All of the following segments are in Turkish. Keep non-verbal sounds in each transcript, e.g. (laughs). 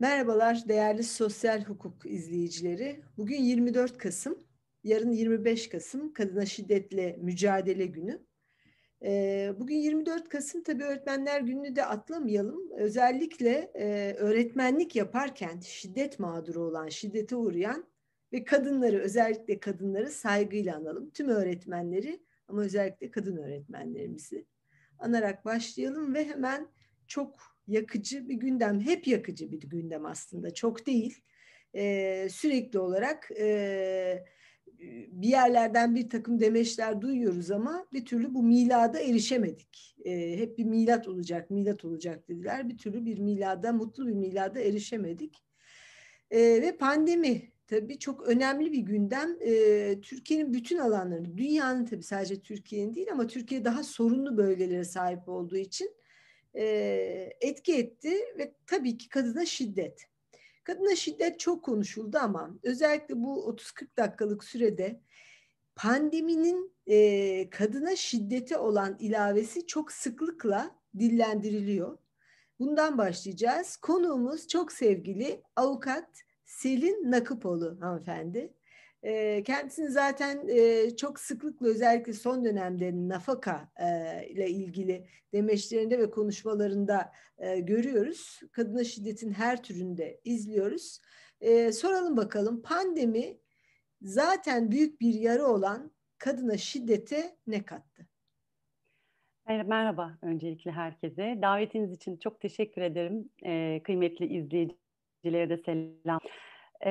Merhabalar değerli sosyal hukuk izleyicileri. Bugün 24 Kasım, yarın 25 Kasım Kadına Şiddetle Mücadele Günü. Ee, bugün 24 Kasım tabii Öğretmenler Günü'nü de atlamayalım. Özellikle e, öğretmenlik yaparken şiddet mağduru olan, şiddete uğrayan ve kadınları, özellikle kadınları saygıyla analım. Tüm öğretmenleri ama özellikle kadın öğretmenlerimizi anarak başlayalım ve hemen çok yakıcı bir gündem. Hep yakıcı bir gündem aslında. Çok değil. E, sürekli olarak e, bir yerlerden bir takım demeçler duyuyoruz ama bir türlü bu milada erişemedik. E, hep bir milat olacak, milat olacak dediler. Bir türlü bir milada, mutlu bir milada erişemedik. E, ve pandemi tabii çok önemli bir gündem. E, Türkiye'nin bütün alanlarını, dünyanın tabii sadece Türkiye'nin değil ama Türkiye daha sorunlu bölgelere sahip olduğu için e, etki etti ve tabii ki kadına şiddet. Kadına şiddet çok konuşuldu ama özellikle bu 30-40 dakikalık sürede pandeminin e, kadına şiddete olan ilavesi çok sıklıkla dillendiriliyor. Bundan başlayacağız. Konuğumuz çok sevgili avukat Selin Nakıpoğlu hanımefendi. Kendisini zaten çok sıklıkla özellikle son dönemde nafaka ile ilgili demeçlerinde ve konuşmalarında görüyoruz. Kadına şiddetin her türünde izliyoruz. Soralım bakalım pandemi zaten büyük bir yarı olan kadına şiddete ne kattı? Merhaba öncelikle herkese. Davetiniz için çok teşekkür ederim. Kıymetli izleyicilere de selam e,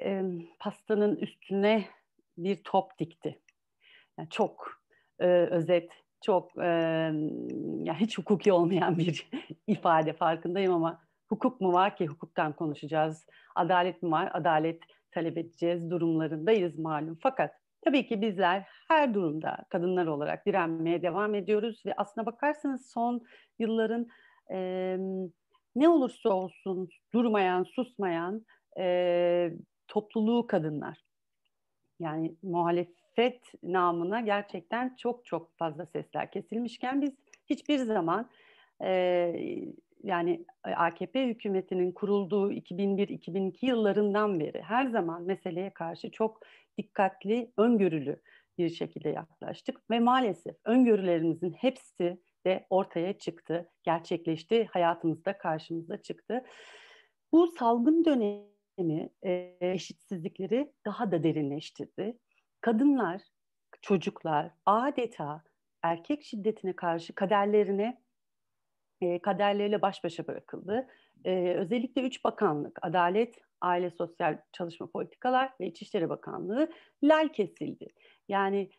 e, pastanın üstüne bir top dikti. Yani çok e, özet, çok e, ya hiç hukuki olmayan bir (laughs) ifade farkındayım ama hukuk mu var ki hukuktan konuşacağız. Adalet mi var? Adalet talep edeceğiz durumlarındayız malum. Fakat tabii ki bizler her durumda kadınlar olarak direnmeye devam ediyoruz ve aslına bakarsanız son yılların e, ne olursa olsun durmayan, susmayan e, topluluğu kadınlar. Yani muhalefet namına gerçekten çok çok fazla sesler kesilmişken biz hiçbir zaman e, yani AKP hükümetinin kurulduğu 2001-2002 yıllarından beri her zaman meseleye karşı çok dikkatli, öngörülü bir şekilde yaklaştık ve maalesef öngörülerimizin hepsi de ortaya çıktı, gerçekleşti, hayatımızda karşımıza çıktı. Bu salgın dönemi sistemi eşitsizlikleri daha da derinleştirdi. Kadınlar, çocuklar adeta erkek şiddetine karşı kaderlerine kaderleriyle baş başa bırakıldı. özellikle üç bakanlık, Adalet, Aile Sosyal Çalışma Politikalar ve İçişleri Bakanlığı lal kesildi. Yani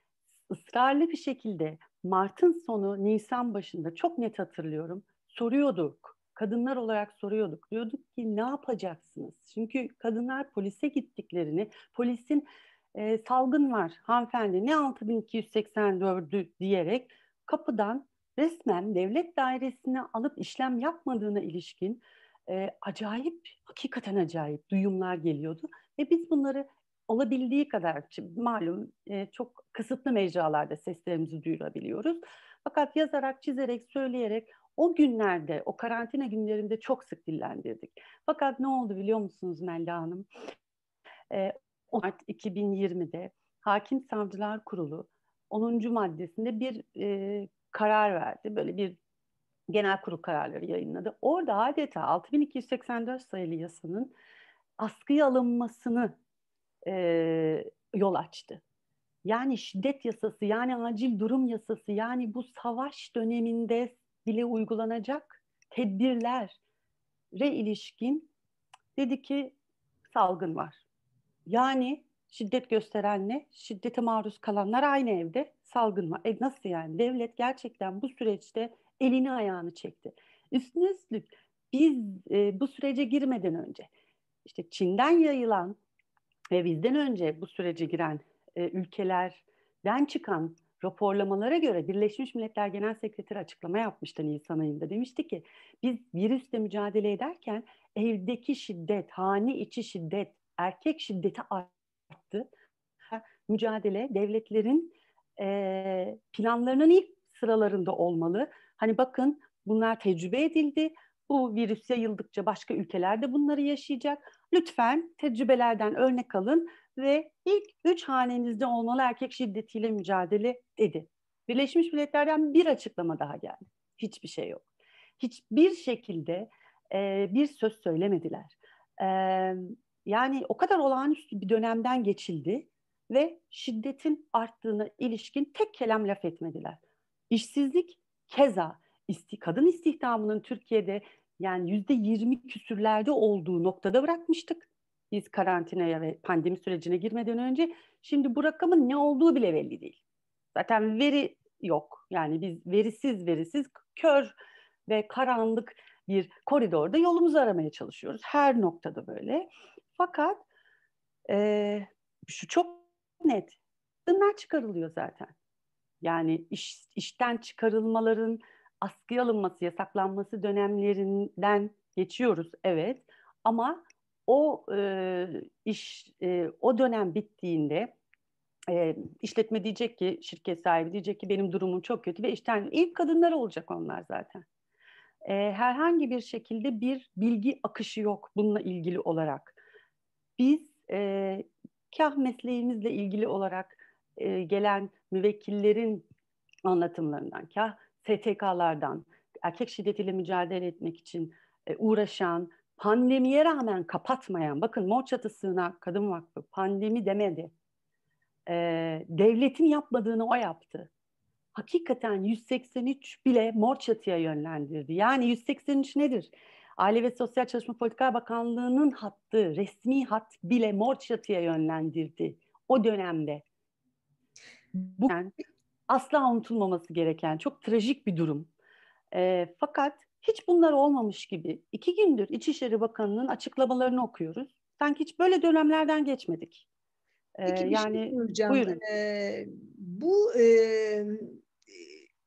ısrarlı bir şekilde Mart'ın sonu, Nisan başında çok net hatırlıyorum soruyorduk kadınlar olarak soruyorduk. Diyorduk ki ne yapacaksınız? Çünkü kadınlar polise gittiklerini, polisin e, salgın var hanımefendi ne 6284'ü diyerek kapıdan resmen devlet dairesine alıp işlem yapmadığına ilişkin e, acayip, hakikaten acayip duyumlar geliyordu. Ve biz bunları olabildiği kadar malum e, çok kısıtlı mecralarda seslerimizi duyurabiliyoruz. Fakat yazarak, çizerek, söyleyerek o günlerde, o karantina günlerinde çok sık dillendirdik. Fakat ne oldu biliyor musunuz Melda Hanım? Ee, Mart 2020'de Hakim Savcılar Kurulu 10. maddesinde bir e, karar verdi. Böyle bir genel kurul kararları yayınladı. Orada adeta 6284 sayılı yasanın askıya alınmasını e, yol açtı. Yani şiddet yasası, yani acil durum yasası, yani bu savaş döneminde bile uygulanacak tedbirlere ilişkin dedi ki salgın var. Yani şiddet gösterenle şiddete maruz kalanlar aynı evde salgın var. E nasıl yani? Devlet gerçekten bu süreçte elini ayağını çekti. Üstüne üstlük biz e, bu sürece girmeden önce işte Çin'den yayılan ve bizden önce bu sürece giren e, ülkelerden çıkan raporlamalara göre Birleşmiş Milletler Genel Sekreteri açıklama yapmıştı Nisan ayında. Demişti ki biz virüsle mücadele ederken evdeki şiddet, hane içi şiddet, erkek şiddeti arttı. Mücadele devletlerin e, planlarının ilk sıralarında olmalı. Hani bakın bunlar tecrübe edildi. Bu virüs yayıldıkça başka ülkelerde bunları yaşayacak. Lütfen tecrübelerden örnek alın ve ilk üç hanenizde olmalı erkek şiddetiyle mücadele dedi. Birleşmiş Milletler'den bir açıklama daha geldi. Hiçbir şey yok. Hiçbir şekilde e, bir söz söylemediler. E, yani o kadar olağanüstü bir dönemden geçildi ve şiddetin arttığına ilişkin tek kelam laf etmediler. İşsizlik keza isti, kadın istihdamının Türkiye'de yani yüzde yirmi küsürlerde olduğu noktada bırakmıştık. Biz karantinaya ve pandemi sürecine girmeden önce şimdi bu rakamın ne olduğu bile belli değil. Zaten veri yok. Yani biz verisiz verisiz kör ve karanlık bir koridorda yolumuzu aramaya çalışıyoruz. Her noktada böyle. Fakat e, şu çok net. Kadınlar çıkarılıyor zaten. Yani iş, işten çıkarılmaların askıya alınması, yasaklanması dönemlerinden geçiyoruz evet. Ama o e, iş e, o dönem bittiğinde e, işletme diyecek ki şirket sahibi diyecek ki benim durumum çok kötü ve işten ilk kadınlar olacak onlar zaten. E, herhangi bir şekilde bir bilgi akışı yok bununla ilgili olarak. Biz e, kah mesleğimizle ilgili olarak e, gelen müvekkillerin anlatımlarından, kah STK'lardan, erkek şiddetiyle mücadele etmek için e, uğraşan, pandemiye rağmen kapatmayan, bakın Mor Çatısı'na Kadın Vakfı pandemi demedi. E, devletin yapmadığını o yaptı. Hakikaten 183 bile Mor Çatı'ya yönlendirdi. Yani 183 nedir? Aile ve Sosyal Çalışma Politikalar Bakanlığı'nın hattı, resmi hat bile Mor Çatı'ya yönlendirdi o dönemde. Bu asla unutulmaması gereken çok trajik bir durum. E, fakat hiç bunlar olmamış gibi iki gündür İçişleri Bakanı'nın açıklamalarını okuyoruz. Sanki hiç böyle dönemlerden geçmedik. Ee, Peki bir yani şey. Buyurun. Ee, bu e,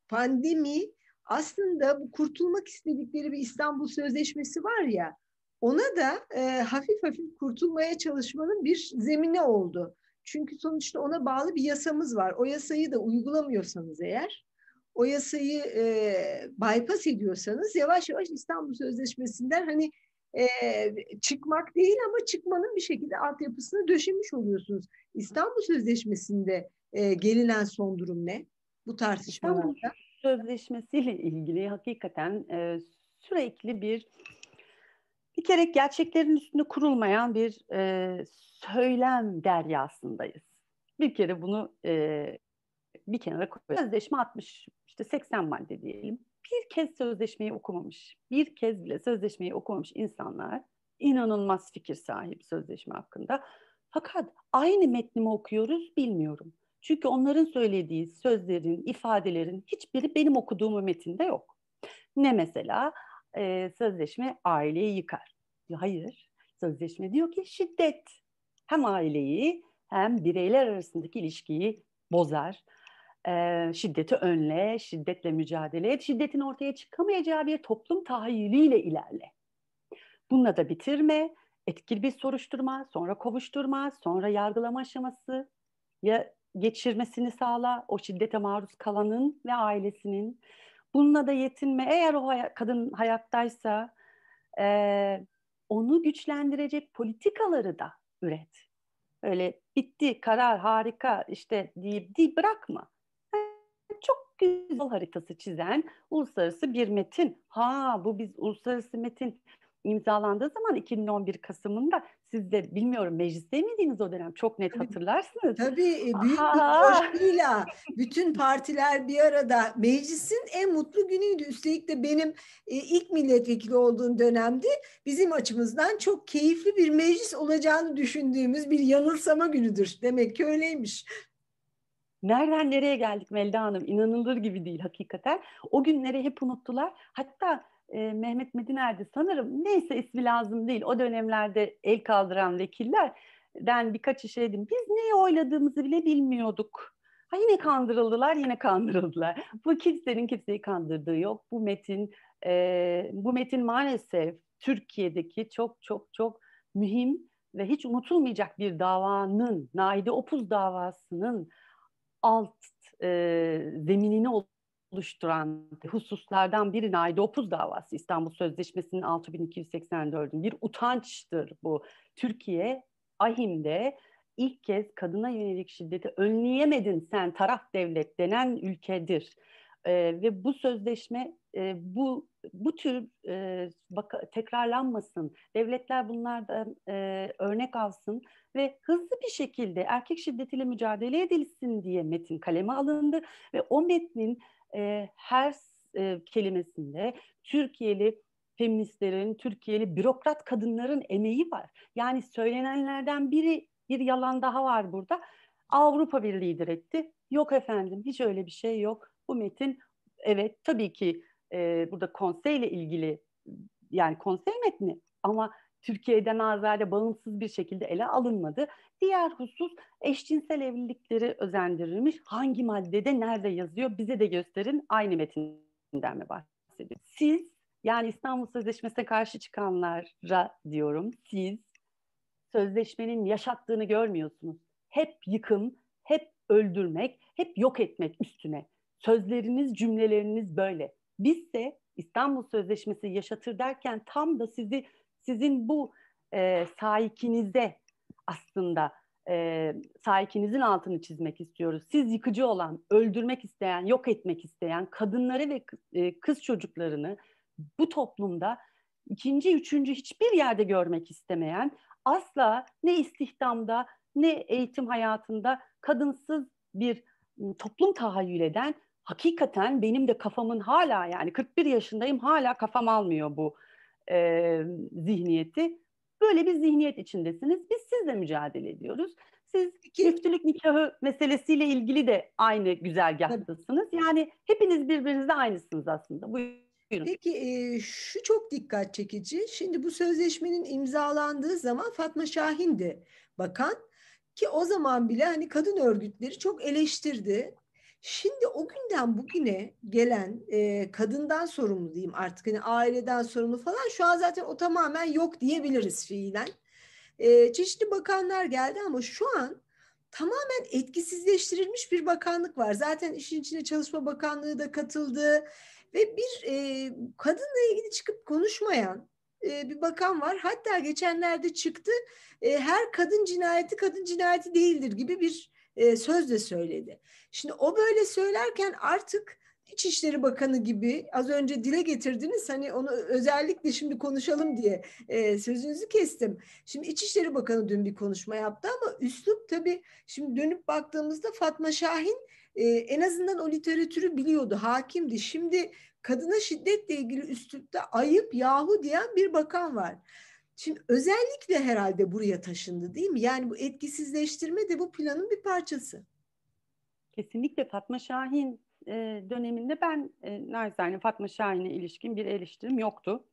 pandemi aslında bu kurtulmak istedikleri bir İstanbul Sözleşmesi var ya ona da e, hafif hafif kurtulmaya çalışmanın bir zemini oldu. Çünkü sonuçta ona bağlı bir yasamız var. O yasayı da uygulamıyorsanız eğer, o yasayı e, bypass ediyorsanız yavaş yavaş İstanbul Sözleşmesi'nden hani e, çıkmak değil ama çıkmanın bir şekilde altyapısını döşemiş oluyorsunuz. İstanbul Sözleşmesi'nde e, gelinen son durum ne? Bu tartışmalarda. Sözleşmesi'yle ilgili hakikaten e, sürekli bir bir kere gerçeklerin üstünde kurulmayan bir e, söylem deryasındayız. Bir kere bunu e, bir kenara koyuyoruz. Sözleşme 60, işte 80 madde diyelim. Bir kez sözleşmeyi okumamış, bir kez bile sözleşmeyi okumamış insanlar inanılmaz fikir sahibi sözleşme hakkında. Fakat aynı metni mi okuyoruz bilmiyorum. Çünkü onların söylediği sözlerin, ifadelerin hiçbiri benim okuduğum metinde yok. Ne mesela? Ee, sözleşme aileyi yıkar. Hayır. Sözleşme diyor ki şiddet hem aileyi hem bireyler arasındaki ilişkiyi bozar. E, şiddeti önle, şiddetle mücadele et, şiddetin ortaya çıkamayacağı bir toplum tahayyülüyle ilerle. Bununla da bitirme, etkili bir soruşturma, sonra kovuşturma, sonra yargılama aşaması ya geçirmesini sağla o şiddete maruz kalanın ve ailesinin. Bununla da yetinme. Eğer o hay- kadın hayattaysa e, onu güçlendirecek politikaları da üret. Öyle bitti, karar harika işte deyip deyip bırakma. Çok güzel haritası çizen uluslararası bir metin. Ha bu biz uluslararası metin imzalandığı zaman 2011 Kasım'ında siz de bilmiyorum mecliste miydiniz o dönem? Çok net hatırlarsınız. Tabii e, büyük Aha. bir coşkuyla bütün partiler bir arada meclisin en mutlu günüydü. Üstelik de benim e, ilk milletvekili olduğum dönemde bizim açımızdan çok keyifli bir meclis olacağını düşündüğümüz bir yanılsama günüdür. Demek ki öyleymiş. Nereden nereye geldik Melda Hanım? İnanılır gibi değil hakikaten. O günleri hep unuttular. Hatta e, Mehmet Mediner'di sanırım. Neyse ismi lazım değil. O dönemlerde el kaldıran vekillerden birkaç şey dedim. Biz neyi oyladığımızı bile bilmiyorduk. Ha yine kandırıldılar, yine kandırıldılar. Bu kimsenin kimseyi kandırdığı yok. Bu metin, e, bu metin maalesef Türkiye'deki çok çok çok mühim ve hiç unutulmayacak bir davanın, Naide Opuz davasının alt e, zeminini oluşturan hususlardan biri Naidopuz davası İstanbul Sözleşmesi'nin 6284'ün bir utançtır bu. Türkiye Ahim'de ilk kez kadına yönelik şiddeti önleyemedin sen taraf devlet denen ülkedir. E, ve bu sözleşme e, bu bu tür e, bak, tekrarlanmasın, devletler bunlardan e, örnek alsın ve hızlı bir şekilde erkek şiddetiyle mücadele edilsin diye metin kaleme alındı ve o metnin e, her e, kelimesinde Türkiye'li feministlerin, Türkiye'li bürokrat kadınların emeği var. Yani söylenenlerden biri bir yalan daha var burada. Avrupa Birliği etti. Yok efendim hiç öyle bir şey yok. Bu metin evet tabii ki e, burada konseyle ilgili yani konsey metni ama Türkiye'den azade bağımsız bir şekilde ele alınmadı. Diğer husus eşcinsel evlilikleri özendirilmiş. Hangi maddede nerede yazıyor bize de gösterin aynı metinden mi bahsediyor? Siz yani İstanbul Sözleşmesi'ne karşı çıkanlara diyorum siz sözleşmenin yaşattığını görmüyorsunuz. Hep yıkım, hep öldürmek, hep yok etmek üstüne. Sözleriniz, cümleleriniz böyle. Biz de İstanbul Sözleşmesi yaşatır derken tam da sizi sizin bu e, sahikinize aslında e, sahikinizin altını çizmek istiyoruz. Siz yıkıcı olan, öldürmek isteyen, yok etmek isteyen kadınları ve e, kız çocuklarını bu toplumda ikinci, üçüncü hiçbir yerde görmek istemeyen, asla ne istihdamda ne eğitim hayatında kadınsız bir toplum tahayyül eden hakikaten benim de kafamın hala yani 41 yaşındayım hala kafam almıyor bu e, zihniyeti. Böyle bir zihniyet içindesiniz. Biz sizle mücadele ediyoruz. Siz çiftlik nikahı meselesiyle ilgili de aynı güzergahtasınız. Yani hepiniz birbirinizle aynısınız aslında. Buyurun. Peki e, şu çok dikkat çekici. Şimdi bu sözleşmenin imzalandığı zaman Fatma Şahin de bakan ki o zaman bile hani kadın örgütleri çok eleştirdi. Şimdi o günden bugüne gelen e, kadından sorumlu diyeyim artık hani aileden sorumlu falan şu an zaten o tamamen yok diyebiliriz fiilen. E, çeşitli bakanlar geldi ama şu an tamamen etkisizleştirilmiş bir bakanlık var. Zaten işin içine Çalışma Bakanlığı da katıldı ve bir e, kadınla ilgili çıkıp konuşmayan e, bir bakan var. Hatta geçenlerde çıktı e, her kadın cinayeti kadın cinayeti değildir gibi bir e, söz de söyledi. Şimdi o böyle söylerken artık İçişleri Bakanı gibi az önce dile getirdiniz hani onu özellikle şimdi konuşalım diye e, sözünüzü kestim. Şimdi İçişleri Bakanı dün bir konuşma yaptı ama üslup tabii şimdi dönüp baktığımızda Fatma Şahin e, en azından o literatürü biliyordu, hakimdi. Şimdi kadına şiddetle ilgili üslupta ayıp yahu diyen bir bakan var. Şimdi özellikle herhalde buraya taşındı değil mi? Yani bu etkisizleştirme de bu planın bir parçası. Kesinlikle Fatma Şahin e, döneminde ben e, naçizane Fatma Şahin'e ilişkin bir eleştirim yoktu.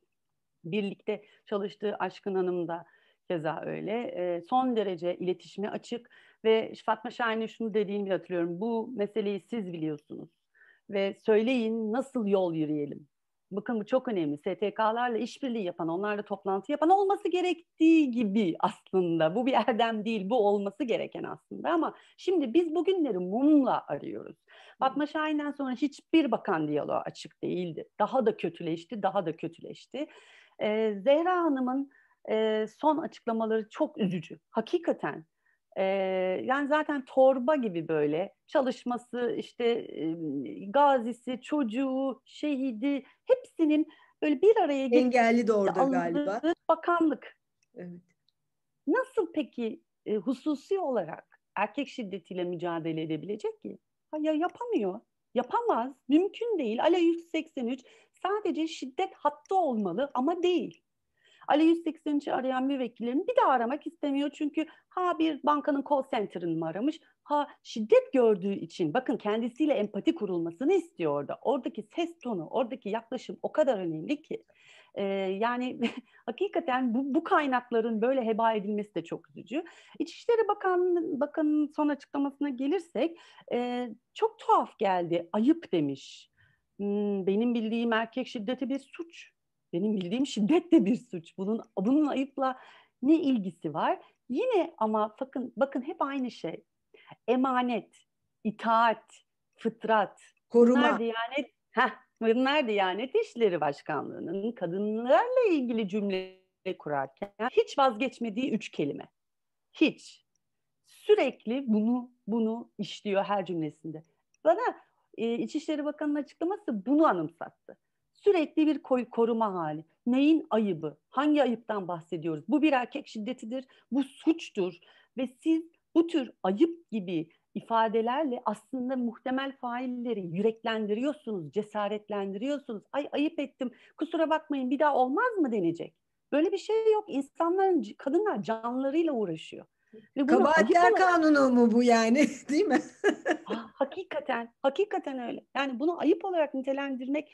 Birlikte çalıştığı Aşkın Hanım da keza öyle. E, son derece iletişime açık ve Fatma Şahin'e şunu dediğini hatırlıyorum. Bu meseleyi siz biliyorsunuz ve söyleyin nasıl yol yürüyelim. Bakın bu çok önemli. STK'larla işbirliği yapan, onlarla toplantı yapan olması gerektiği gibi aslında. Bu bir erdem değil, bu olması gereken aslında. Ama şimdi biz bugünleri mumla arıyoruz. Fatma Şahin'den sonra hiçbir bakan diyaloğu açık değildi. Daha da kötüleşti, daha da kötüleşti. Ee, Zehra Hanım'ın e, son açıklamaları çok üzücü. Hakikaten e, yani zaten torba gibi böyle çalışması işte e, gazisi, çocuğu, şehidi hepsinin böyle bir araya engelli de orada galiba. Bakanlık. Evet. Nasıl peki e, hususi olarak erkek şiddetiyle mücadele edebilecek ki? Ya yapamıyor. Yapamaz. Mümkün değil. ALA 183 sadece şiddet hattı olmalı ama değil. Ali 183'ü arayan müvekkillerini bir daha aramak istemiyor. Çünkü ha bir bankanın call center'ını mı aramış, ha şiddet gördüğü için bakın kendisiyle empati kurulmasını istiyor orada. Oradaki ses tonu, oradaki yaklaşım o kadar önemli ki. Ee, yani (laughs) hakikaten bu, bu kaynakların böyle heba edilmesi de çok üzücü. İçişleri Bakanı, Bakanı'nın son açıklamasına gelirsek e, çok tuhaf geldi. Ayıp demiş. Hmm, benim bildiğim erkek şiddeti bir suç. Benim bildiğim şiddet de bir suç. Bunun bunun ayıpla ne ilgisi var? Yine ama bakın bakın hep aynı şey. Emanet, itaat, fıtrat, Koruma. Bunlar Diyanet, heh, bunlar Diyanet İşleri Başkanlığı'nın kadınlarla ilgili cümle kurarken hiç vazgeçmediği üç kelime. Hiç. Sürekli bunu bunu işliyor her cümlesinde. Bana e, İçişleri Bakanı'nın açıklaması bunu anımsattı. Sürekli bir koruma hali. Neyin ayıbı? Hangi ayıptan bahsediyoruz? Bu bir erkek şiddetidir, bu suçtur ve siz bu tür ayıp gibi ifadelerle aslında muhtemel failleri yüreklendiriyorsunuz, cesaretlendiriyorsunuz. Ay ayıp ettim, kusura bakmayın bir daha olmaz mı denecek. Böyle bir şey yok. İnsanların, kadınlar canlarıyla uğraşıyor. Ve Kabahatler kanunu mu bu yani (laughs) değil mi? ha, hakikaten, hakikaten öyle. Yani bunu ayıp olarak nitelendirmek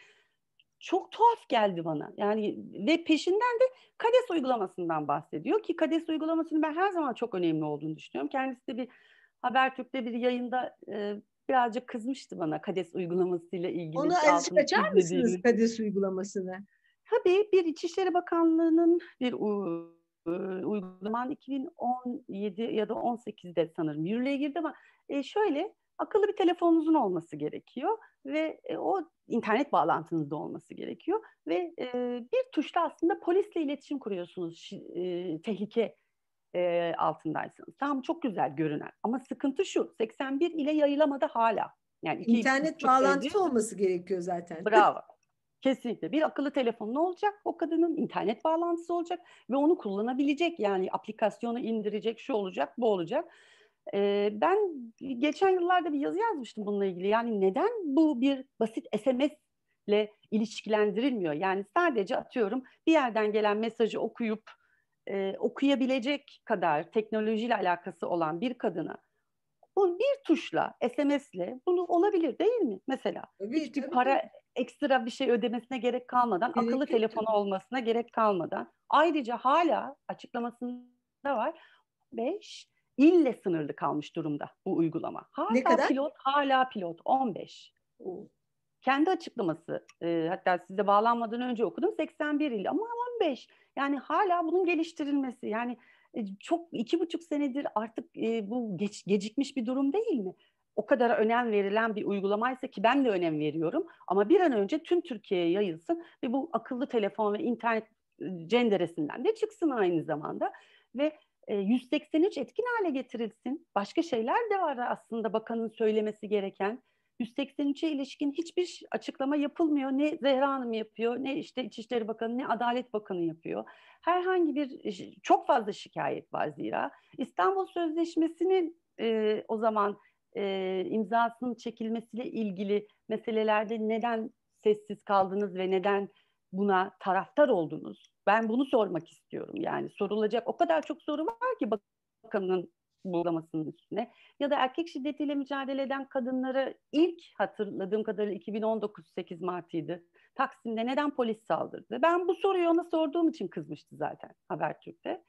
çok tuhaf geldi bana. Yani ve peşinden de KADES uygulamasından bahsediyor ki KADES uygulamasının ben her zaman çok önemli olduğunu düşünüyorum. Kendisi de bir Habertürk'te bir yayında e, birazcık kızmıştı bana KADES uygulamasıyla ilgili. Onu azıcık açar mısınız KADES uygulamasını? Tabii bir İçişleri Bakanlığı'nın bir uygulaman 2017 ya da 18'de sanırım yürürlüğe girdi ama e, şöyle akıllı bir telefonunuzun olması gerekiyor ve e, o internet bağlantınızda olması gerekiyor ve e, bir tuşla aslında polisle iletişim kuruyorsunuz e, tehlike e, altındaysanız. Tamam çok güzel görünen ama sıkıntı şu 81 ile yayılamadı hala. Yani iki, internet bağlantısı olması gerekiyor zaten. Bravo. (laughs) Kesinlikle bir akıllı telefon ne olacak? O kadının internet bağlantısı olacak ve onu kullanabilecek. Yani aplikasyonu indirecek, şu olacak, bu olacak. Ee, ben geçen yıllarda bir yazı yazmıştım bununla ilgili. Yani neden bu bir basit SMS ile ilişkilendirilmiyor? Yani sadece atıyorum bir yerden gelen mesajı okuyup e, okuyabilecek kadar teknolojiyle alakası olan bir kadına bu bir tuşla, SMS'le bunu olabilir değil mi? Mesela Tabii, hiçbir para ekstra bir şey ödemesine gerek kalmadan, gerek akıllı telefonu olmasına gerek kalmadan. Ayrıca hala açıklamasında var 5 ille sınırlı kalmış durumda bu uygulama. Hala ne kadar? pilot, hala pilot 15. Oo. Kendi açıklaması e, hatta size bağlanmadan önce okudum 81 il ama 15. Yani hala bunun geliştirilmesi yani e, çok iki buçuk senedir artık e, bu geç, gecikmiş bir durum değil mi? O kadar önem verilen bir uygulamaysa ki ben de önem veriyorum ama bir an önce tüm Türkiye'ye yayılsın ve bu akıllı telefon ve internet e, cenderesinden de çıksın aynı zamanda ve 183 etkin hale getirilsin. Başka şeyler de var aslında bakanın söylemesi gereken. 183'e ilişkin hiçbir açıklama yapılmıyor. Ne Zehra Hanım yapıyor, ne işte İçişleri Bakanı, ne Adalet Bakanı yapıyor. Herhangi bir, çok fazla şikayet var zira. İstanbul Sözleşmesi'nin e, o zaman e, imzasının çekilmesiyle ilgili meselelerde neden sessiz kaldınız ve neden buna taraftar oldunuz? Ben bunu sormak istiyorum. Yani sorulacak o kadar çok soru var ki bakanın uygulamasının üstüne. Ya da erkek şiddetiyle mücadele eden kadınlara ilk hatırladığım kadarıyla 2019 8 Mart'ıydı. Taksim'de neden polis saldırdı? Ben bu soruyu ona sorduğum için kızmıştı zaten Habertürk'te.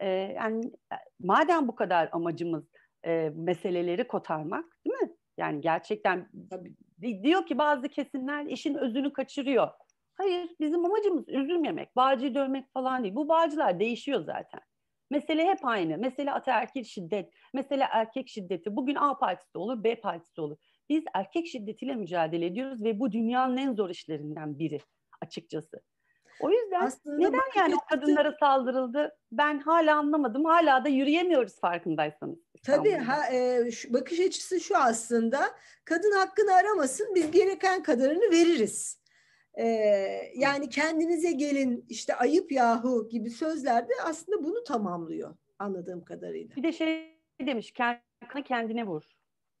Ee, yani madem bu kadar amacımız e, meseleleri kotarmak değil mi? Yani gerçekten Tabii. diyor ki bazı kesimler işin özünü kaçırıyor. Hayır bizim amacımız üzülmemek, bağcıyı dövmek falan değil. Bu bağcılar değişiyor zaten. Mesele hep aynı. Mesele ataerkil şiddet, mesele erkek şiddeti. Bugün A partisi olur, B partisi olur. Biz erkek şiddetiyle mücadele ediyoruz ve bu dünyanın en zor işlerinden biri açıkçası. O yüzden Aslında neden yani o kadınlara saldırıldı ben hala anlamadım. Hala da yürüyemiyoruz farkındaysanız. Tabii ha, e, şu, bakış açısı şu aslında kadın hakkını aramasın biz gereken kadarını veririz. E, yani kendinize gelin işte ayıp yahu gibi sözlerde aslında bunu tamamlıyor anladığım kadarıyla. Bir de şey demiş kendine vur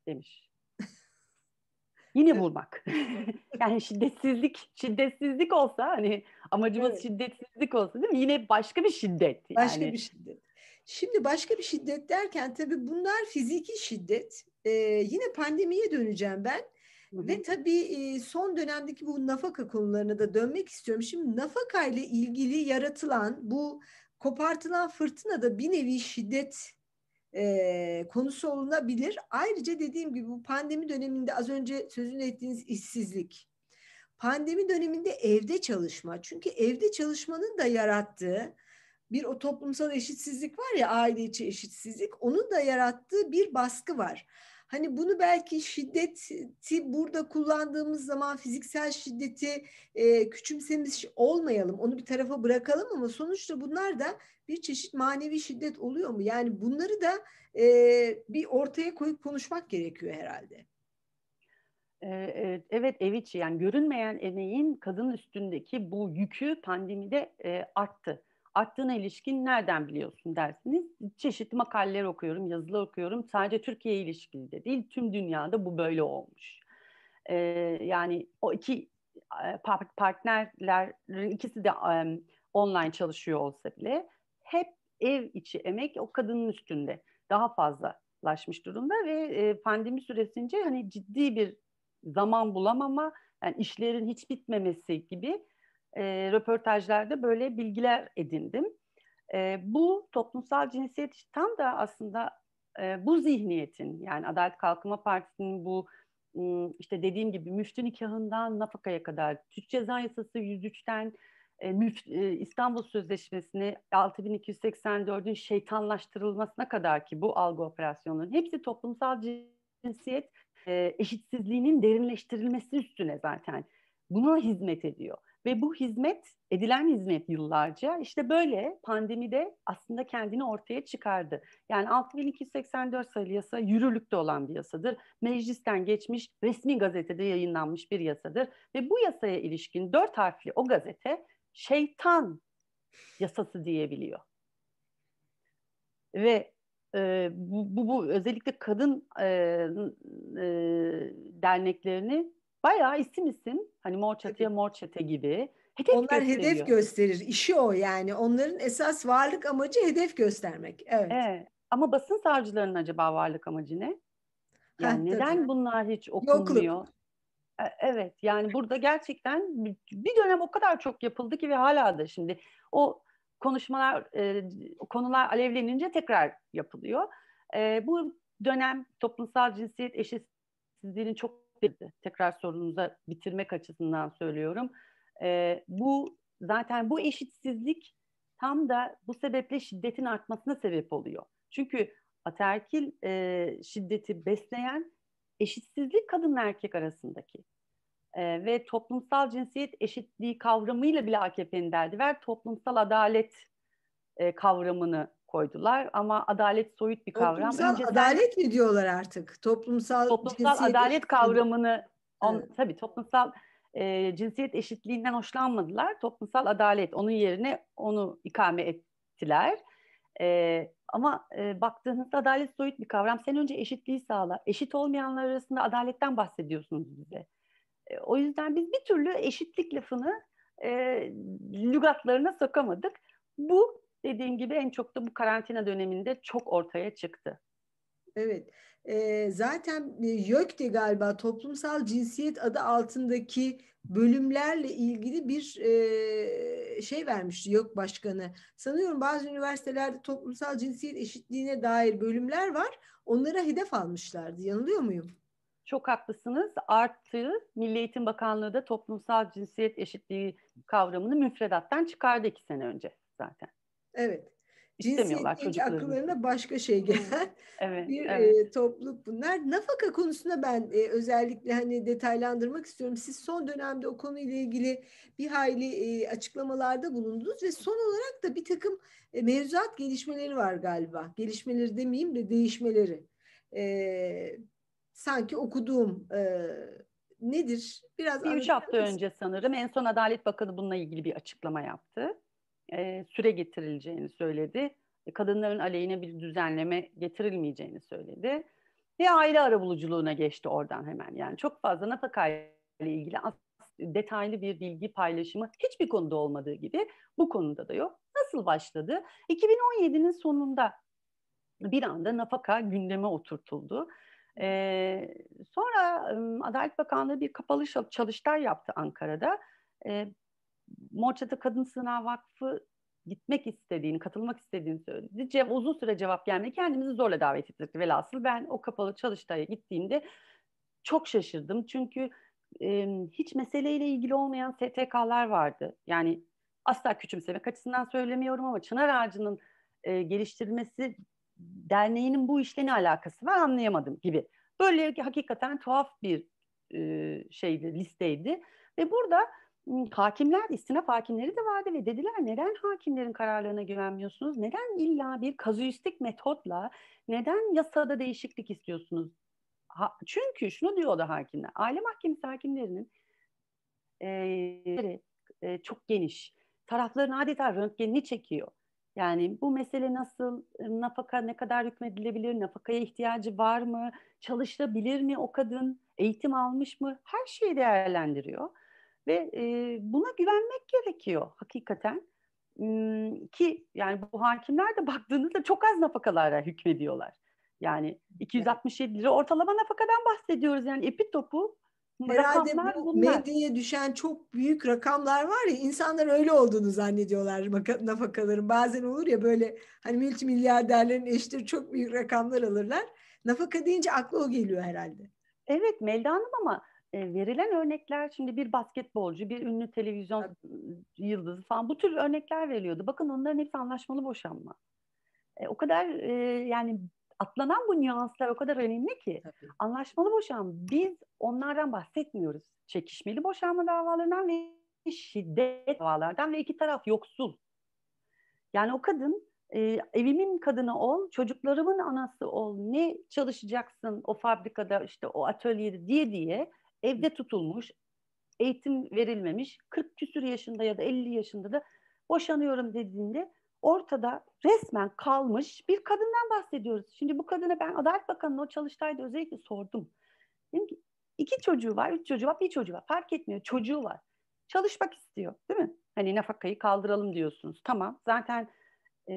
demiş. (laughs) Yine vurmak. (laughs) yani şiddetsizlik, şiddetsizlik olsa hani amacımız evet. şiddetsizlik olsa değil mi? Yine başka bir şiddet. Yani. Başka bir şiddet. Şimdi başka bir şiddet derken tabii bunlar fiziki şiddet. Ee, yine pandemiye döneceğim ben. Ve tabii son dönemdeki bu nafaka konularına da dönmek istiyorum. Şimdi nafaka ile ilgili yaratılan bu kopartılan fırtına da bir nevi şiddet e, konusu olunabilir. Ayrıca dediğim gibi bu pandemi döneminde az önce sözünü ettiğiniz işsizlik. Pandemi döneminde evde çalışma. Çünkü evde çalışmanın da yarattığı bir o toplumsal eşitsizlik var ya aile içi eşitsizlik onun da yarattığı bir baskı var. Hani bunu belki şiddeti burada kullandığımız zaman fiziksel şiddeti e, küçümsemiş olmayalım, onu bir tarafa bırakalım ama sonuçta bunlar da bir çeşit manevi şiddet oluyor mu? Yani bunları da e, bir ortaya koyup konuşmak gerekiyor herhalde. Evet ev içi yani görünmeyen emeğin kadın üstündeki bu yükü pandemide arttı. Arttığına ilişkin nereden biliyorsun dersiniz. Çeşitli makaleler okuyorum, yazılar okuyorum. Sadece Türkiye ilişkili de değil, tüm dünyada bu böyle olmuş. Yani o iki partnerlerin ikisi de online çalışıyor olsa bile hep ev içi emek o kadının üstünde daha fazlalaşmış durumda ve pandemi süresince hani ciddi bir zaman bulamama, yani işlerin hiç bitmemesi gibi e, röportajlarda böyle bilgiler edindim. E, bu toplumsal cinsiyet tam da aslında e, bu zihniyetin yani Adalet Kalkınma Partisi'nin bu işte dediğim gibi müftü nikahından nafakaya kadar Türk Ceza Yasası 103'ten e, e, İstanbul Sözleşmesi'ni 6284'ün şeytanlaştırılmasına kadar ki bu algı operasyonunun hepsi toplumsal cinsiyet e, eşitsizliğinin derinleştirilmesi üstüne zaten buna hizmet ediyor. Ve bu hizmet, edilen hizmet yıllarca işte böyle pandemide aslında kendini ortaya çıkardı. Yani 6284 sayılı yasa yürürlükte olan bir yasadır. Meclisten geçmiş, resmi gazetede yayınlanmış bir yasadır. Ve bu yasaya ilişkin dört harfli o gazete şeytan yasası diyebiliyor. Ve e, bu, bu, bu özellikle kadın e, e, derneklerini bayağı isim isim hani mor çatıya mor çete gibi hedef Onlar gösteriyor. hedef gösterir. İşi o yani. Onların esas varlık amacı hedef göstermek. Evet. evet. Ama basın savcılarının acaba varlık amacı ne? Yani Heh, neden tabii. bunlar hiç okunmuyor? Yokluk. Evet yani burada gerçekten bir dönem o kadar çok yapıldı ki ve hala da şimdi o konuşmalar, e, konular alevlenince tekrar yapılıyor. E, bu dönem toplumsal cinsiyet eşitsizliğinin çok tekrar sorunuza bitirmek açısından söylüyorum. E, bu zaten bu eşitsizlik tam da bu sebeple şiddetin artmasına sebep oluyor. Çünkü ataerkil e, şiddeti besleyen eşitsizlik kadın erkek arasındaki e, ve toplumsal cinsiyet eşitliği kavramıyla bile AKP'nin derdi ver toplumsal adalet e, kavramını koydular ama adalet soyut bir kavram. Toplumsal adalet mi diyorlar artık? Toplumsal, toplumsal adalet kavramını on, evet. tabii toplumsal e, cinsiyet eşitliğinden hoşlanmadılar. Toplumsal adalet onun yerine onu ikame ettiler. E, ama e, baktığınızda adalet soyut bir kavram. Sen önce eşitliği sağla. Eşit olmayanlar arasında adaletten bahsediyorsunuz bize. E, o yüzden biz bir türlü eşitlik lafını e, lügatlarına sokamadık. Bu dediğim gibi en çok da bu karantina döneminde çok ortaya çıktı. Evet. E, zaten YÖK'te galiba toplumsal cinsiyet adı altındaki bölümlerle ilgili bir e, şey vermişti YÖK Başkanı. Sanıyorum bazı üniversitelerde toplumsal cinsiyet eşitliğine dair bölümler var. Onlara hedef almışlardı. Yanılıyor muyum? Çok haklısınız. Artı Milli Eğitim Bakanlığı da toplumsal cinsiyet eşitliği kavramını müfredattan çıkardı iki sene önce zaten. Evet. İstemiyorlar çocuklarını. akıllarına başka şey gelen evet, bir evet. E, topluluk bunlar. Nafaka konusunda ben e, özellikle hani detaylandırmak istiyorum. Siz son dönemde o konuyla ilgili bir hayli e, açıklamalarda bulundunuz ve son olarak da bir takım e, mevzuat gelişmeleri var galiba. Gelişmeleri demeyeyim de değişmeleri. E, sanki okuduğum e, nedir? Biraz bir üç hafta önce sanırım en son Adalet Bakanı bununla ilgili bir açıklama yaptı. E, süre getirileceğini söyledi. E, kadınların aleyhine bir düzenleme getirilmeyeceğini söyledi. Ve aile arabuluculuğuna geçti oradan hemen. Yani çok fazla nafaka ile ilgili detaylı bir bilgi paylaşımı hiçbir konuda olmadığı gibi bu konuda da yok. Nasıl başladı? 2017'nin sonunda bir anda nafaka gündeme oturtuldu. E, sonra Adalet Bakanlığı bir kapalı çalıştay yaptı Ankara'da. E, Morçata Kadın Sınav Vakfı gitmek istediğini, katılmak istediğini söyledi. Cev uzun süre cevap gelmedi. Kendimizi zorla davet ettik velhasıl. Ben o kapalı çalıştaya gittiğimde çok şaşırdım. Çünkü e, hiç meseleyle ilgili olmayan STK'lar vardı. Yani asla küçümsemek açısından söylemiyorum ama Çınar Ağacı'nın e, geliştirilmesi derneğinin bu işle ne alakası var anlayamadım gibi Böyle hakikaten tuhaf bir e, şeydi, listeydi. Ve burada hakimler, istinaf hakimleri de vardı ve dediler neden hakimlerin kararlarına güvenmiyorsunuz? Neden illa bir kazuistik metotla, neden yasada değişiklik istiyorsunuz? Ha, çünkü şunu diyor da hakimler, aile mahkemesi hakimlerinin e, e, çok geniş. Tarafların adeta röntgenini çekiyor. Yani bu mesele nasıl, nafaka ne kadar hükmedilebilir, nafakaya ihtiyacı var mı, çalışabilir mi o kadın, eğitim almış mı, her şeyi değerlendiriyor. Ve e, buna güvenmek gerekiyor hakikaten. ki yani bu hakimler de baktığınızda çok az nafakalara hükmediyorlar. Yani 267 lira ortalama nafakadan bahsediyoruz. Yani epi topu Herhalde bu bunlar. medyaya düşen çok büyük rakamlar var ya insanlar öyle olduğunu zannediyorlar nafakaların. Bazen olur ya böyle hani multimilyarderlerin eşleri çok büyük rakamlar alırlar. Nafaka deyince aklı o geliyor herhalde. Evet Melda Hanım ama e, verilen örnekler şimdi bir basketbolcu, bir ünlü televizyon Tabii. yıldızı falan bu tür örnekler veriliyordu. Bakın onların hepsi anlaşmalı boşanma. E, o kadar e, yani atlanan bu nüanslar o kadar önemli ki Tabii. anlaşmalı boşanma biz onlardan bahsetmiyoruz. Çekişmeli boşanma davalarından ve şiddet davalardan ve iki taraf yoksul. Yani o kadın e, evimin kadını ol, çocuklarımın anası ol, ne çalışacaksın o fabrikada işte o atölyede diye diye evde tutulmuş, eğitim verilmemiş, 40 küsür yaşında ya da 50 yaşında da boşanıyorum dediğinde ortada resmen kalmış bir kadından bahsediyoruz. Şimdi bu kadına ben Adalet Bakanı'nın o çalıştayda özellikle sordum. Dedim ki iki çocuğu var, üç çocuğu var, bir çocuğu var. Fark etmiyor. Çocuğu var. Çalışmak istiyor değil mi? Hani nafakayı kaldıralım diyorsunuz. Tamam. Zaten e,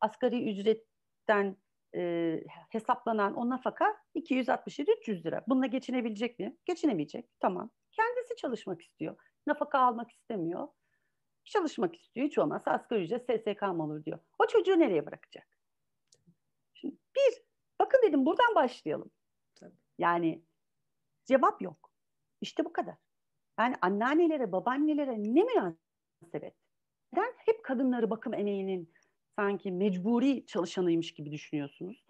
asgari ücretten e, hesaplanan o nafaka 267-300 lira. Bununla geçinebilecek mi? Geçinemeyecek. Tamam. Kendisi çalışmak istiyor. Nafaka almak istemiyor çalışmak istiyor. Hiç olmazsa asgari ücret SSK mı olur diyor. O çocuğu nereye bırakacak? Şimdi bir, bakın dedim buradan başlayalım. Tabii. Yani cevap yok. İşte bu kadar. Yani anneannelere, babaannelere ne münasebet? Neden hep kadınları bakım emeğinin sanki mecburi çalışanıymış gibi düşünüyorsunuz?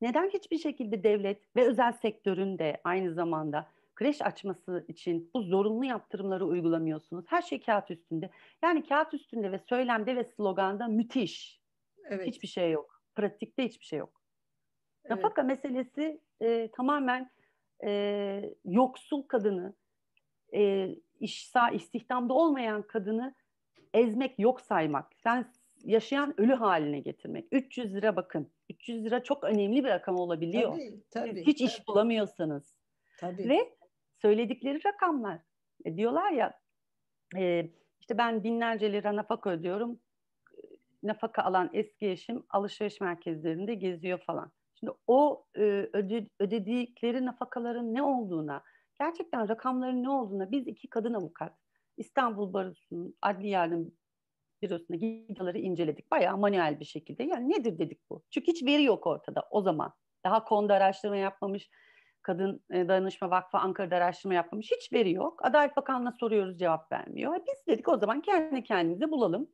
Neden hiçbir şekilde devlet ve özel sektörün de aynı zamanda kreş açması için bu zorunlu yaptırımları uygulamıyorsunuz. Her şey kağıt üstünde. Yani kağıt üstünde ve söylemde ve sloganda müthiş. Evet. Hiçbir şey yok. Pratikte hiçbir şey yok. Evet. Nafaka meselesi e, tamamen e, yoksul kadını, e, işsa, istihdamda olmayan kadını ezmek, yok saymak. Sen yaşayan ölü haline getirmek. 300 lira bakın. 300 lira çok önemli bir rakam olabiliyor. Tabii, tabii, Hiç tabii. iş bulamıyorsanız. Tabii. Ve söyledikleri rakamlar. E, diyorlar ya e, işte ben binlerce lira nafaka ödüyorum. Nafaka alan eski eşim alışveriş merkezlerinde geziyor falan. Şimdi o e, öde, ödedikleri nafakaların ne olduğuna, gerçekten rakamların ne olduğuna biz iki kadın avukat İstanbul Barosu'nun adli yardım bürosuna gidiyorları inceledik. Bayağı manuel bir şekilde. Yani nedir dedik bu? Çünkü hiç veri yok ortada o zaman. Daha konuda araştırma yapmamış, Kadın e, Dayanışma Vakfı Ankara'da araştırma yapmamış. Hiç veri yok. Adalet Bakanlığı'na soruyoruz cevap vermiyor. E, biz dedik o zaman kendi kendimize bulalım.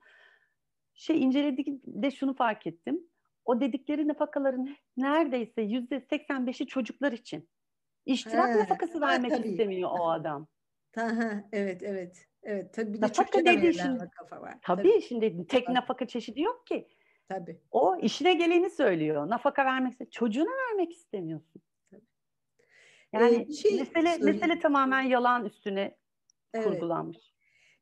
Şey inceledik de şunu fark ettim. O dedikleri nafakaların neredeyse yüzde 85'i çocuklar için. İştirak He, nafakası vermek tabii. istemiyor o adam. Ha, evet evet. Evet tabii bir de nafaka dediği şimdi, kafa var. Tabii, tabii şimdi tek tabii. nafaka çeşidi yok ki. Tabii. O işine geleni söylüyor. Nafaka vermek istemiyor. Çocuğuna vermek istemiyorsun. Yani ee, şey mesele, mesele tamamen yalan üstüne evet. kurgulanmış.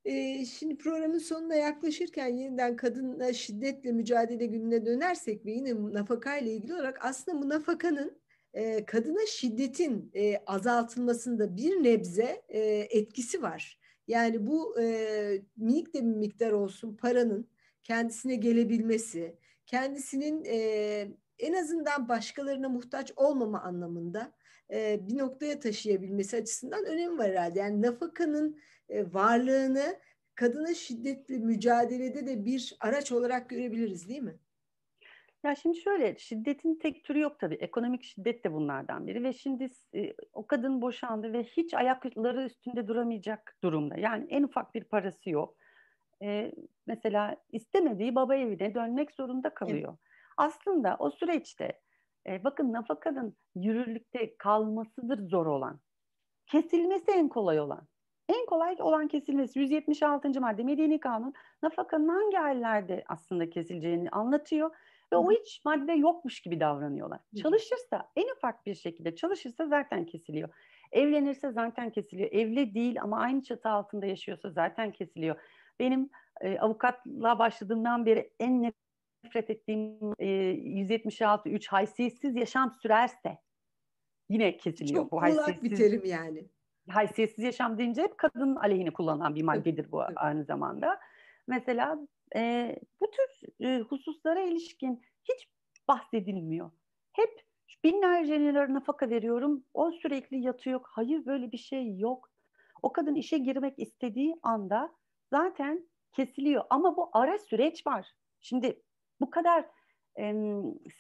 Ee, şimdi programın sonuna yaklaşırken yeniden kadınla şiddetle mücadele gününe dönersek ve yine nafaka ile ilgili olarak aslında bu nafakanın e, kadına şiddetin e, azaltılmasında bir nebze e, etkisi var. Yani bu e, minik de bir miktar olsun paranın kendisine gelebilmesi, kendisinin e, en azından başkalarına muhtaç olmama anlamında e, bir noktaya taşıyabilmesi açısından önemi var herhalde. Yani nafakanın e, varlığını kadına şiddetli mücadelede de bir araç olarak görebiliriz değil mi? Ya şimdi şöyle şiddetin tek türü yok tabii. Ekonomik şiddet de bunlardan biri ve şimdi e, o kadın boşandı ve hiç ayakları üstünde duramayacak durumda. Yani en ufak bir parası yok. E, mesela istemediği baba evine dönmek zorunda kalıyor. Evet. Aslında o süreçte E, bakın nafakanın yürürlükte kalmasıdır zor olan. Kesilmesi en kolay olan. En kolay olan kesilmesi 176. madde Medeni Kanun nafakanın hangi hallerde aslında kesileceğini anlatıyor ve o hiç madde yokmuş gibi davranıyorlar. Çalışırsa en ufak bir şekilde çalışırsa zaten kesiliyor. Evlenirse zaten kesiliyor. Evli değil ama aynı çatı altında yaşıyorsa zaten kesiliyor. Benim e, avukatlığa başladığımdan beri en nefret ettiğim e, 176 3 haysiyetsiz yaşam sürerse yine kesiliyor. Çok bu haysiyetsiz, bir terim yani. Haysiyetsiz yaşam deyince hep kadın aleyhine kullanılan bir maddedir bu aynı zamanda. Mesela e, bu tür e, hususlara ilişkin hiç bahsedilmiyor. Hep binlerce lira nafaka veriyorum, o sürekli yatıyor. Hayır böyle bir şey yok. O kadın işe girmek istediği anda zaten kesiliyor. Ama bu ara süreç var. Şimdi bu kadar e,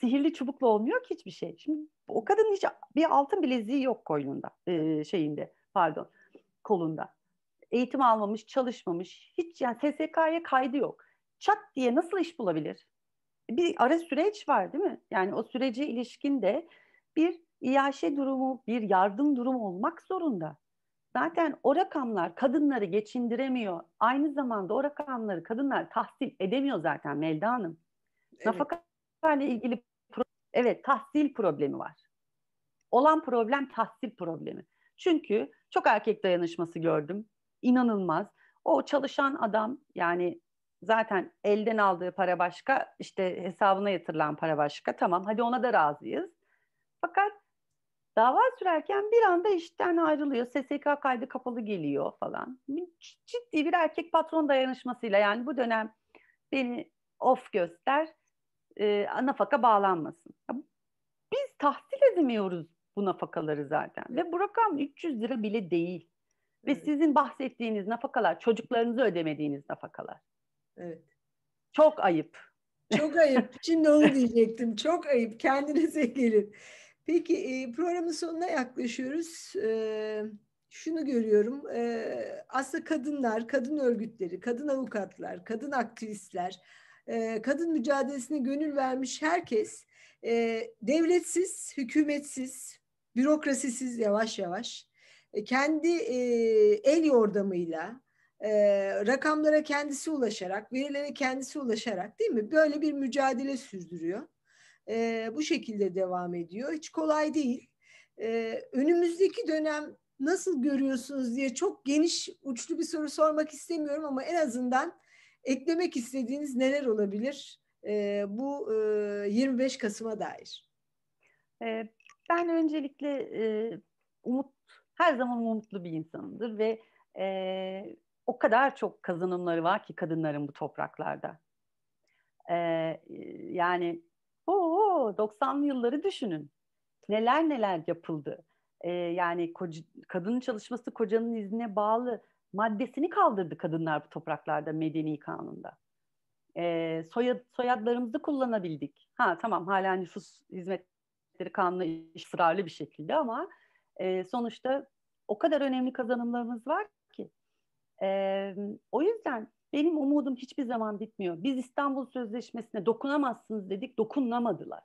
sihirli çubukla olmuyor ki hiçbir şey. Şimdi o kadının hiç bir altın bileziği yok koynunda, e, şeyinde pardon, kolunda. Eğitim almamış, çalışmamış, hiç yani SSK'ya kaydı yok. Çat diye nasıl iş bulabilir? Bir ara süreç var değil mi? Yani o sürece ilişkin de bir iaşe durumu, bir yardım durumu olmak zorunda. Zaten o rakamlar kadınları geçindiremiyor. Aynı zamanda o rakamları kadınlar tahsil edemiyor zaten Melda Hanım. Evet. Nafaka ile ilgili evet tahsil problemi var. Olan problem tahsil problemi. Çünkü çok erkek dayanışması gördüm. İnanılmaz. O çalışan adam yani zaten elden aldığı para başka, işte hesabına yatırılan para başka. Tamam hadi ona da razıyız. Fakat dava sürerken bir anda işten ayrılıyor. SSK kaydı kapalı geliyor falan. Ciddi bir erkek patron dayanışmasıyla yani bu dönem beni off göster, e, nafaka bağlanmasın. Biz tahsil edemiyoruz bu nafakaları zaten. Ve bu rakam 300 lira bile değil. Ve evet. sizin bahsettiğiniz nafakalar, çocuklarınızı ödemediğiniz nafakalar. Evet. Çok ayıp. Çok ayıp. Şimdi onu diyecektim. Çok ayıp. Kendinize gelin. Peki e, programın sonuna yaklaşıyoruz. E, şunu görüyorum. E, aslında kadınlar, kadın örgütleri, kadın avukatlar, kadın aktivistler, e, kadın mücadelesine gönül vermiş herkes e, devletsiz, hükümetsiz, bürokrasisiz yavaş yavaş kendi el yordamıyla e, rakamlara kendisi ulaşarak, verilere kendisi ulaşarak değil mi? Böyle bir mücadele sürdürüyor. E, bu şekilde devam ediyor. Hiç kolay değil. E, önümüzdeki dönem nasıl görüyorsunuz diye çok geniş uçlu bir soru sormak istemiyorum ama en azından eklemek istediğiniz neler olabilir e, bu e, 25 Kasım'a dair? E, ben öncelikle e, umut her zaman umutlu bir insanımdır ve e, o kadar çok kazanımları var ki kadınların bu topraklarda. E, yani o 90'lı yılları düşünün. Neler neler yapıldı. E, yani koca, kadının çalışması kocanın iznine bağlı maddesini kaldırdı kadınlar bu topraklarda medeni kanunda. E, soyad, soyadlarımızı kullanabildik. Ha tamam hala nüfus hizmetleri kanunu ısrarlı bir şekilde ama e, sonuçta o kadar önemli kazanımlarımız var. E, o yüzden benim umudum hiçbir zaman bitmiyor. Biz İstanbul Sözleşmesi'ne dokunamazsınız dedik, dokunamadılar.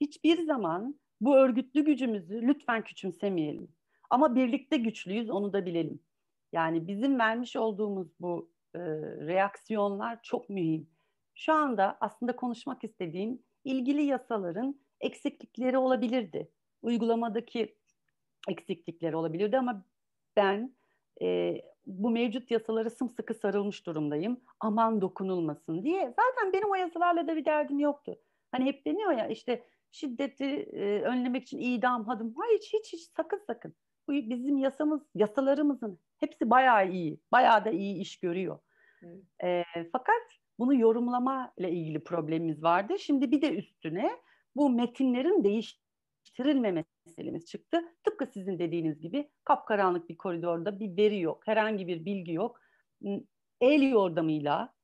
Hiçbir zaman bu örgütlü gücümüzü lütfen küçümsemeyelim. Ama birlikte güçlüyüz, onu da bilelim. Yani bizim vermiş olduğumuz bu e, reaksiyonlar çok mühim. Şu anda aslında konuşmak istediğim ilgili yasaların eksiklikleri olabilirdi. Uygulamadaki eksiklikleri olabilirdi ama ben e, bu mevcut yasalara sımsıkı sarılmış durumdayım. Aman dokunulmasın diye. Zaten benim o yasalarla da bir derdim yoktu. Hani hep deniyor ya işte şiddeti e, önlemek için idam hadım. Hayır hiç hiç hiç sakın sakın. Bu bizim yasamız, yasalarımızın hepsi bayağı iyi. Bayağı da iyi iş görüyor. Evet. E, fakat bunu yorumlama ile ilgili problemimiz vardı. Şimdi bir de üstüne bu metinlerin değiştirilmemesi meselemiz çıktı. Tıpkı sizin dediğiniz gibi kapkaranlık bir koridorda bir veri yok, herhangi bir bilgi yok. El yordamıyla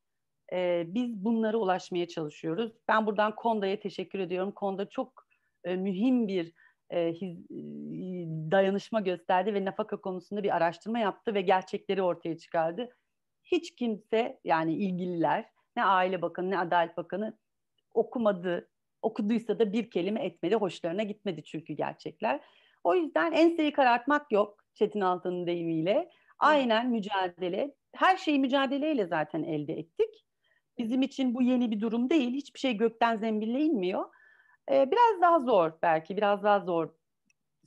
e, biz bunlara ulaşmaya çalışıyoruz. Ben buradan Konda'ya teşekkür ediyorum. Konda çok e, mühim bir e, his, e, dayanışma gösterdi ve nafaka konusunda bir araştırma yaptı ve gerçekleri ortaya çıkardı. Hiç kimse yani ilgililer ne Aile Bakanı ne Adalet Bakanı okumadı, Okuduysa da bir kelime etmedi. Hoşlarına gitmedi çünkü gerçekler. O yüzden enseyi karartmak yok Çetin Altan'ın deyimiyle. Aynen mücadele. Her şeyi mücadeleyle zaten elde ettik. Bizim için bu yeni bir durum değil. Hiçbir şey gökten zembille inmiyor. Ee, biraz daha zor belki, biraz daha zor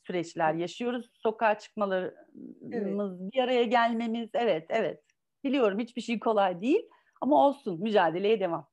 süreçler yaşıyoruz. Sokağa çıkmalarımız, evet. bir araya gelmemiz, evet, evet. Biliyorum hiçbir şey kolay değil ama olsun, mücadeleye devam.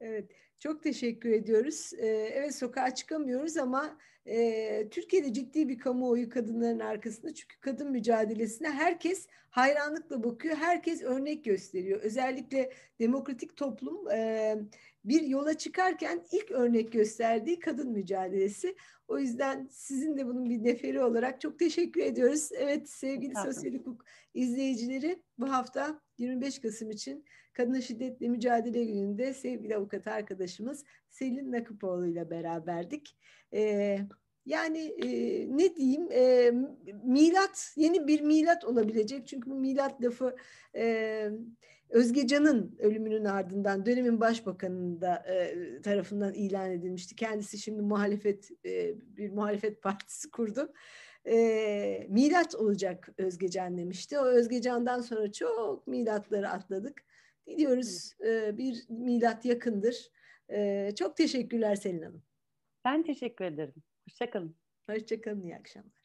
Evet, çok teşekkür ediyoruz. Ee, evet, sokağa çıkamıyoruz ama e, Türkiye'de ciddi bir kamuoyu kadınların arkasında. Çünkü kadın mücadelesine herkes hayranlıkla bakıyor, herkes örnek gösteriyor. Özellikle demokratik toplum e, bir yola çıkarken ilk örnek gösterdiği kadın mücadelesi. O yüzden sizin de bunun bir neferi olarak çok teşekkür ediyoruz. Evet sevgili sosyal hukuk izleyicileri bu hafta 25 Kasım için Kadına Şiddetle Mücadele Günü'nde sevgili avukat arkadaşımız Selin Nakıpoğlu ile beraberdik. Ee, yani e, ne diyeyim e, milat yeni bir milat olabilecek çünkü bu milat lafı e, Özgecan'ın ölümünün ardından dönemin başbakanının da e, tarafından ilan edilmişti. Kendisi şimdi muhalefet e, bir muhalefet (laughs) partisi kurdu. E, milat olacak Özgecan demişti. O Özgecan'dan sonra çok milatları atladık. Diliyoruz e, bir milat yakındır. E, çok teşekkürler Selin Hanım. Ben teşekkür ederim. Hoşçakalın. Hoşçakalın, iyi akşamlar.